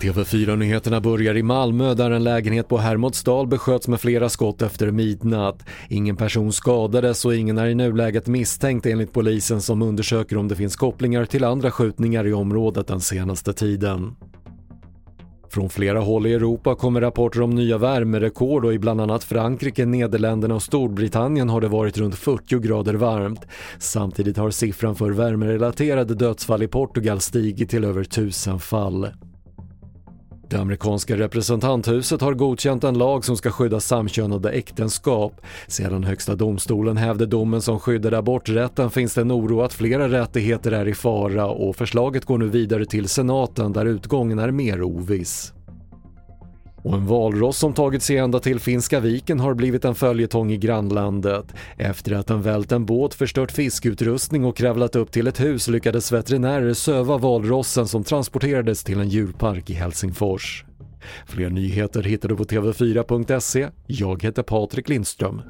TV4-nyheterna börjar i Malmö där en lägenhet på Hermodsdal besköts med flera skott efter midnatt. Ingen person skadades och ingen är i nuläget misstänkt enligt polisen som undersöker om det finns kopplingar till andra skjutningar i området den senaste tiden. Från flera håll i Europa kommer rapporter om nya värmerekord och i bland annat Frankrike, Nederländerna och Storbritannien har det varit runt 40 grader varmt. Samtidigt har siffran för värmerelaterade dödsfall i Portugal stigit till över 1000 fall. Det amerikanska representanthuset har godkänt en lag som ska skydda samkönade äktenskap. Sedan högsta domstolen hävde domen som skyddade aborträtten finns det en oro att flera rättigheter är i fara och förslaget går nu vidare till senaten där utgången är mer oviss. Och en valross som tagit sig ända till Finska viken har blivit en följetong i grannlandet. Efter att den vält en båt, förstört fiskutrustning och kravlat upp till ett hus lyckades veterinärer söva valrossen som transporterades till en djurpark i Helsingfors. Fler nyheter hittar du på TV4.se. Jag heter Patrik Lindström.